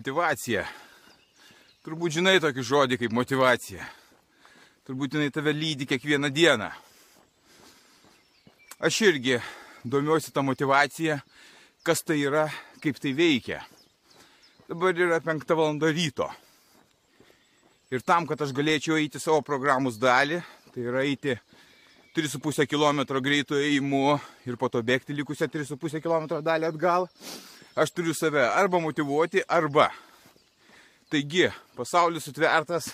Motivacija. Turbūt žinai tokį žodį kaip motivacija. Turbūt jinai tave lydi kiekvieną dieną. Aš irgi domiuosi tą motivaciją, kas tai yra, kaip tai veikia. Dabar yra 5 val. ryto. Ir tam, kad aš galėčiau eiti savo programos dalį, tai yra eiti 3,5 km greitų ėjimu ir po to bėgti likusią 3,5 km dalį atgal, aš turiu save arba motivuoti, arba. Taigi, pasaulis sutvertas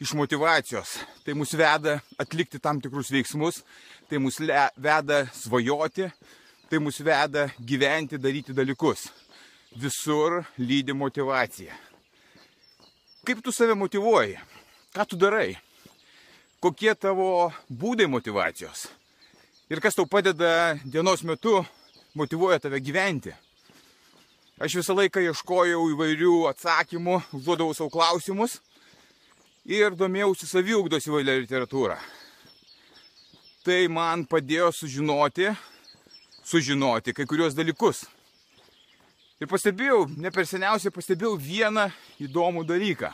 iš motivacijos. Tai mus veda atlikti tam tikrus veiksmus, tai mus veda svajoti, tai mus veda gyventi, daryti dalykus. Visur lydi motivacija. Kaip tu save motivuoji? Ką tu darai? Kokie tavo būdai motivacijos? Ir kas tau padeda dienos metu motivuoja tave gyventi? Aš visą laiką ieškojau įvairių atsakymų, užduodavau savo klausimus ir domėjausi saviugdos įvairią literatūrą. Tai man padėjo sužinoti, sužinoti kai kurios dalykus. Ir pastebėjau, ne per seniausiai pastebėjau vieną įdomų dalyką.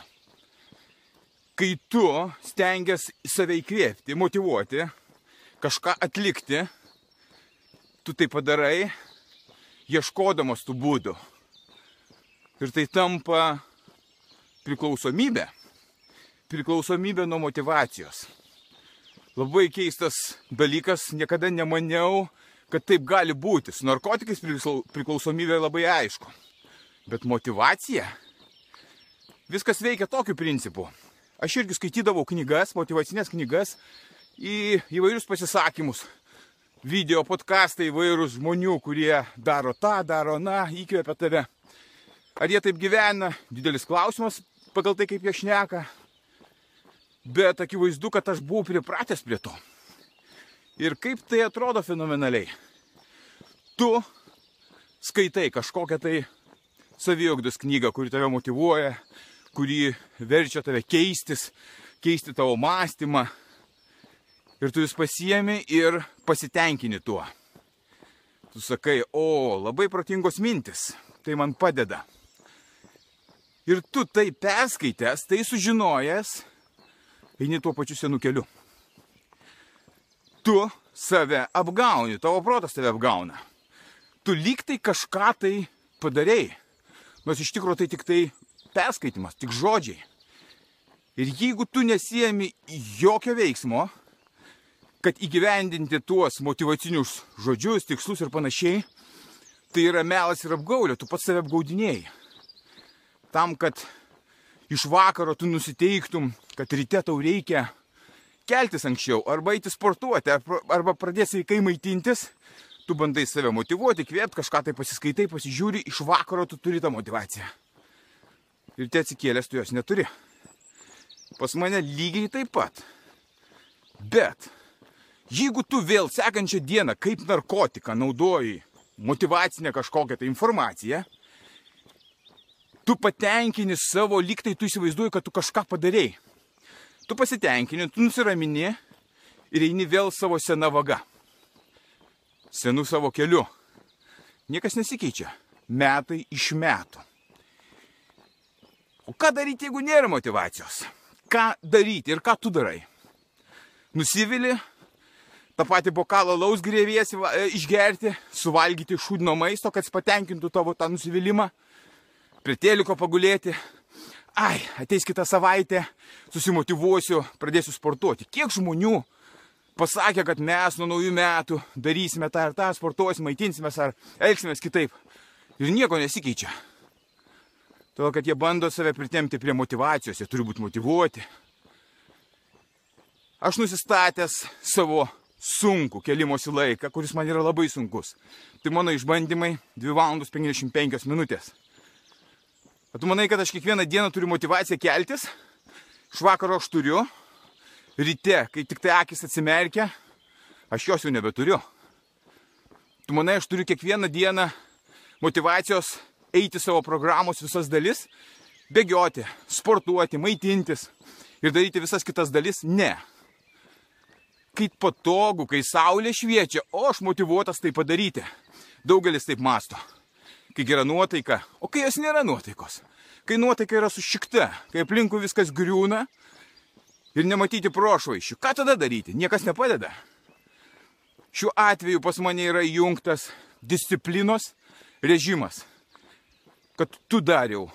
Kai tu stengiasi save įkvėpti, motivuoti, kažką atlikti, tu tai padarai, ieškodamas tų būdų. Ir tai tampa priklausomybė. Priklausomybė nuo motivacijos. Labai keistas dalykas, niekada nemaniau, kad taip gali būti. Su narkotikais priklausomybė labai aišku. Bet motivacija, viskas veikia tokiu principu. Aš irgi skaitydavau knygas, motivacinės knygas į įvairius pasisakymus. Video podcastai įvairūs žmonių, kurie daro tą, daro na, įkvėpia tave. Ar jie taip gyvena, didelis klausimas pagal tai, kaip jie šneka. Bet akivaizdu, kad aš buvau pripratęs prie to. Ir kaip tai atrodo fenomenaliai. Tu skaitai kažkokią tai saviogdos knygą, kuri tave motivuoja, kuri verčia tave keistis, keisti tavo mąstymą. Ir tu vis pasiemi ir pasitenkini tuo. Tu sakai, o, labai protingos mintis, tai man padeda. Ir tu tai perskaitęs, tai sužinojęs, eini tuo pačiu senu keliu. Tu save apgauni, tavo protas tave apgauna. Tu lyg tai kažką tai padarėjai. Nors iš tikrųjų tai tik tai perskaitimas, tik žodžiai. Ir jeigu tu nesijami jokio veiksmo, kad įgyvendinti tuos motivacinius žodžius, tikslus ir panašiai, tai yra melas ir apgaulė, tu pats save apgaudinėjai tam, kad iš vakaro tu nusiteiktum, kad ryte tau reikia keltis anksčiau, arba eiti sportuoti, arba pradėsi sveikai maitintis, tu bandai save motivuoti, kvėpti, kažką tai pasiskaitai, pasižiūri, iš vakaro tu turi tą motivaciją. Ir te atsikėlęs tu jos neturi. Pas mane lygiai taip pat. Bet jeigu tu vėl sekančią dieną kaip narkotiką naudoji motivacinę kažkokią tai informaciją, tu patenkini savo, lygtai tu įsivaizduoji, kad tu kažką padarėjai. Tu pasitenkini, tu nusiramini ir eini vėl savo sena vaga. Senu savo keliu. Niekas nesikeičia. Metai iš metų. O ką daryti, jeigu nėra motivacijos? Ką daryti ir ką tu darai? Nusivili, tą patį bokalą laus grėviesi išgerti, suvalgyti šūdino maisto, kad jis patenkintų tavo tą nusivylimą prie teliko pagulėti. Ai, ateis kitą savaitę, susimotivuosiu, pradėsiu sportuoti. Kiek žmonių pasakė, kad mes nuo naujų metų darysime tą ir tą, sportuosime, maitinsimės ar elgsimės kitaip. Ir nieko nesikeičia. Todėl, kad jie bando save pritemti prie motivacijos, jie turi būti motivuoti. Aš nusistatęs savo sunkų kelimosi laiką, kuris man yra labai sunkus. Tai mano išbandymai 2 valandos 55 minutės. O tu manai, kad aš kiekvieną dieną turiu motivaciją keltis? Iš vakaro aš turiu. Ryte, kai tik tai akis atsimerkia, aš jos jau nebeturiu. Tu manai, aš turiu kiekvieną dieną motivacijos eiti savo programos visas dalis, bėgioti, sportuoti, maitintis ir daryti visas kitas dalis? Ne. Kai patogu, kai saulė šviečia, o aš motivuotas tai padaryti. Daugelis taip masto. Kai gera nuotaika, o kai jos nėra nuotaikos. Kai nuotaika yra sušikta, kai aplinkui viskas griūna ir nematyti prošvaišių. Ką tada daryti? Niekas nepadeda. Šiuo atveju pas mane yra įjungtas disciplinos režimas. Kad tu dariau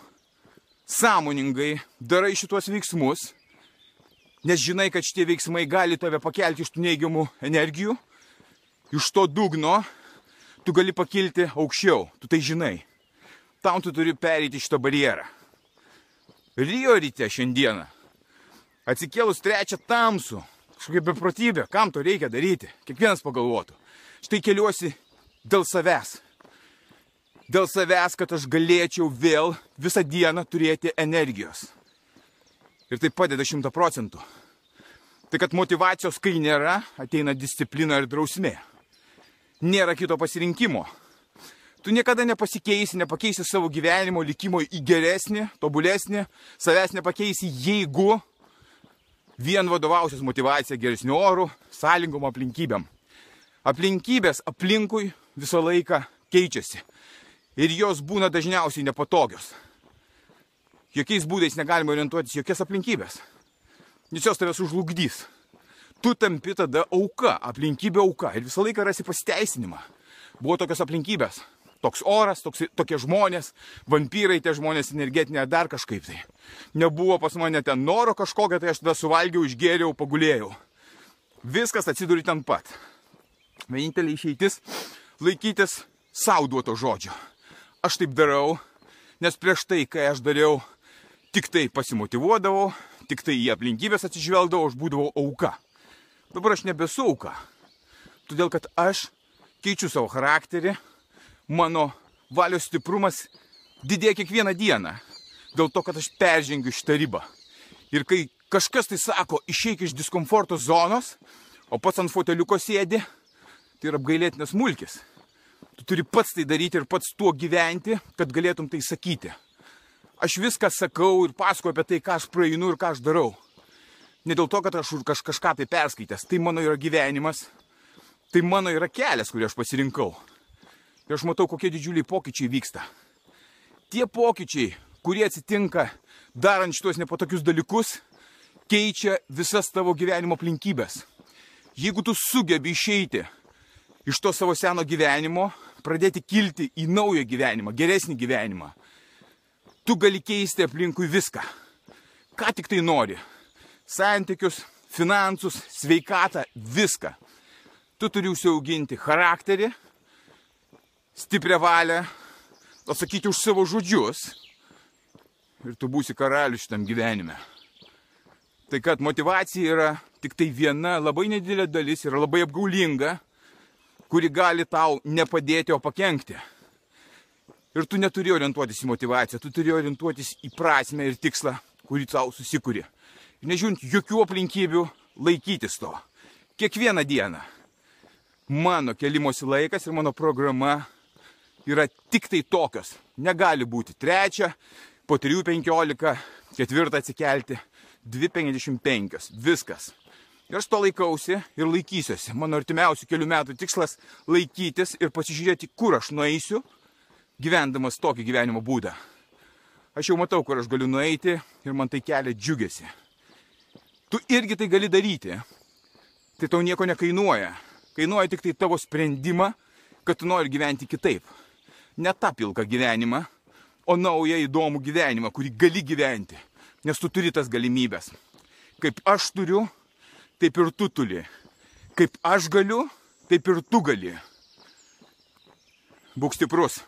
sąmoningai darai šituos veiksmus, nes žinai, kad šitie veiksmai gali tave pakelti iš tų neigiamų energijų, iš to dugno tu gali pakilti aukščiau, tu tai žinai. Tam tu turi pereiti šitą barjerą. Rio ryte šiandieną, atsikėlus trečią tamsų, kažkokia beprotybė, kam to reikia daryti, kiekvienas pagalvotų. Štai keliuosi dėl savęs. Dėl savęs, kad aš galėčiau vėl visą dieną turėti energijos. Ir tai padeda šimta procentų. Tai kad motivacijos, kai nėra, ateina disciplina ir drausmė. Nėra kito pasirinkimo. Tu niekada nepasikeisi, nepakeisi savo gyvenimo likimo į geresnį, tobulesnį, savęs nepakeisi, jeigu vien vadovausias motivacija geresniu oru, sąlingom aplinkybėm. Aplinkybės aplinkui visą laiką keičiasi. Ir jos būna dažniausiai nepatogios jokiais būdais negalima orientuotis jokias aplinkybės. Nes jos tave sužlugdys. Tu tampi tada auka, aplinkybė auka ir visą laiką rasi pasiteisinimą. Buvo tokios aplinkybės. Toks oras, toks, tokie žmonės, vampyrai, tie žmonės energetinė ar dar kažkaip tai. Nebuvo pas mane ten noro kažkokio, tai aš tada suvalgiau, išgėriau, pagulėjau. Viskas atsiduri ten pat. Vienintelė išeitis - laikytis sauduoto žodžio. Aš taip darau, nes prieš tai, kai aš dariau tik tai pasimotivuodavau, tik tai į aplinkybės atsižvelgdavau, aš būdavau auka. Dabar aš nebesu auka. Todėl, kad aš keičiu savo charakterį, mano valios stiprumas didėja kiekvieną dieną. Dėl to, kad aš peržengiu šitą ribą. Ir kai kažkas tai sako, išeik iš diskomforto zonos, o pats ant foteliuko sėdi, tai yra apgailėtinas mulkis. Tu turi pats tai daryti ir pats tuo gyventi, kad galėtum tai sakyti aš viską sakau ir pasakoju apie tai, ką aš praeinu ir ką aš darau. Ne dėl to, kad aš kaž, kažką tai perskaitęs. Tai mano yra gyvenimas. Tai mano yra kelias, kurį aš pasirinkau. Ir aš matau, kokie didžiuliai pokyčiai vyksta. Tie pokyčiai, kurie atsitinka darant šitos nepatokius dalykus, keičia visas tavo gyvenimo aplinkybės. Jeigu tu sugebi išeiti iš to savo seno gyvenimo, pradėti kilti į naują gyvenimą, geresnį gyvenimą, tu gali keisti aplinkui viską. Ką tik tai nori. Santykius, finansus, sveikatą, viską. Tu turi užsiauginti charakterį, stiprią valią, atsakyti už savo žodžius ir tu būsi karalius šitam gyvenime. Tai kad motivacija yra tik tai viena labai nedidelė dalis, yra labai apgaulinga, kuri gali tau nepadėti, o pakengti. Ir tu neturi orientuotis į motivaciją, tu turi orientuotis į prasme ir tikslą, kurį tau susikūri. Ir nežiūrint jokių aplinkybių, laikytis to. Kiekvieną dieną. Mano kelimosi laikas ir mano programa yra tik tai tokios. Negali būti trečia, po 3.15, ketvirtą atsikelti, 2.55. Viskas. Ir aš to laikausi ir laikysiuosi. Mano artimiausių kelių metų tikslas laikytis ir pasižiūrėti, kur aš nueisiu gyvendamas tokį gyvenimo būdą. Aš jau matau, kur aš galiu nueiti ir man tai kelia džiugesi. Tu irgi tai gali daryti. Tai tau nieko nekainuoja. Kainuoja tik tai tavo sprendimą, kad tu nori gyventi kitaip. Ne tą pilką gyvenimą, o naują įdomų gyvenimą, kurį gali gyventi. Nes tu turi tas galimybės. Kaip aš turiu, taip ir tu turi. Kaip aš galiu, taip ir tu gali. Būk stiprus.